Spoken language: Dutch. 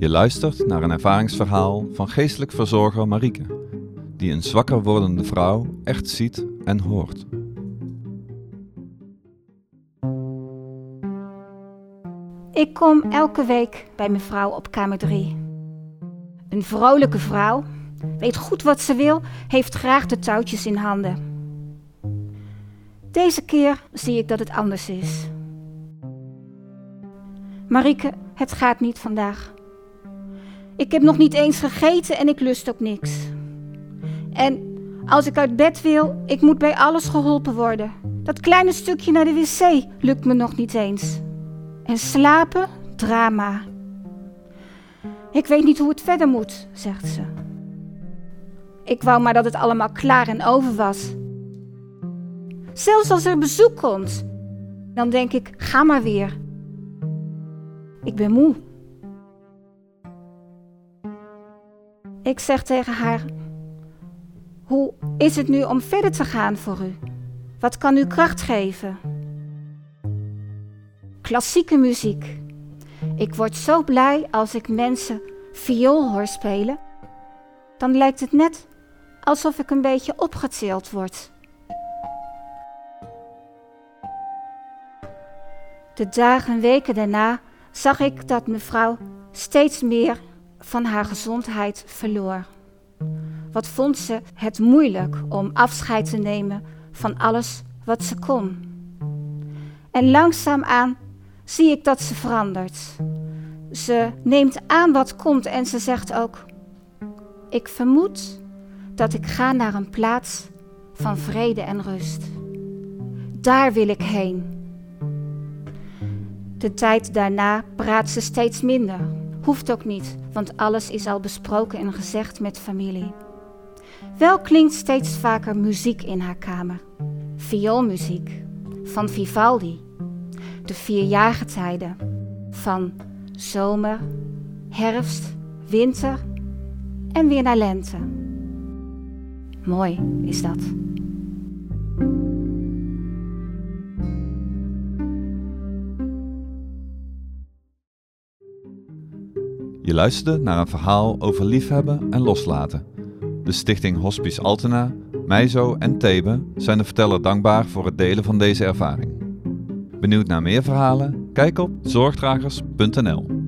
Je luistert naar een ervaringsverhaal van geestelijk verzorger Marieke, die een zwakker wordende vrouw echt ziet en hoort. Ik kom elke week bij mevrouw op kamer 3. Een vrolijke vrouw, weet goed wat ze wil, heeft graag de touwtjes in handen. Deze keer zie ik dat het anders is. Marieke, het gaat niet vandaag. Ik heb nog niet eens gegeten en ik lust ook niks. En als ik uit bed wil, ik moet bij alles geholpen worden. Dat kleine stukje naar de wc lukt me nog niet eens. En slapen, drama. Ik weet niet hoe het verder moet, zegt ze. Ik wou maar dat het allemaal klaar en over was. Zelfs als er bezoek komt, dan denk ik: ga maar weer. Ik ben moe. Ik zeg tegen haar: Hoe is het nu om verder te gaan voor u? Wat kan u kracht geven? Klassieke muziek. Ik word zo blij als ik mensen viool hoor spelen. Dan lijkt het net alsof ik een beetje opgetild word. De dagen en weken daarna zag ik dat mevrouw steeds meer van haar gezondheid verloor. Wat vond ze het moeilijk om afscheid te nemen van alles wat ze kon. En langzaamaan zie ik dat ze verandert. Ze neemt aan wat komt en ze zegt ook: Ik vermoed dat ik ga naar een plaats van vrede en rust. Daar wil ik heen. De tijd daarna praat ze steeds minder. Hoeft ook niet, want alles is al besproken en gezegd met familie. Wel klinkt steeds vaker muziek in haar kamer. Vioolmuziek van Vivaldi. De vier jaargetijden van zomer, herfst, winter en weer naar lente. Mooi is dat. Je luisterde naar een verhaal over liefhebben en loslaten. De stichting Hospice Altena, Meizo en Thebe zijn de verteller dankbaar voor het delen van deze ervaring. Benieuwd naar meer verhalen? Kijk op zorgdragers.nl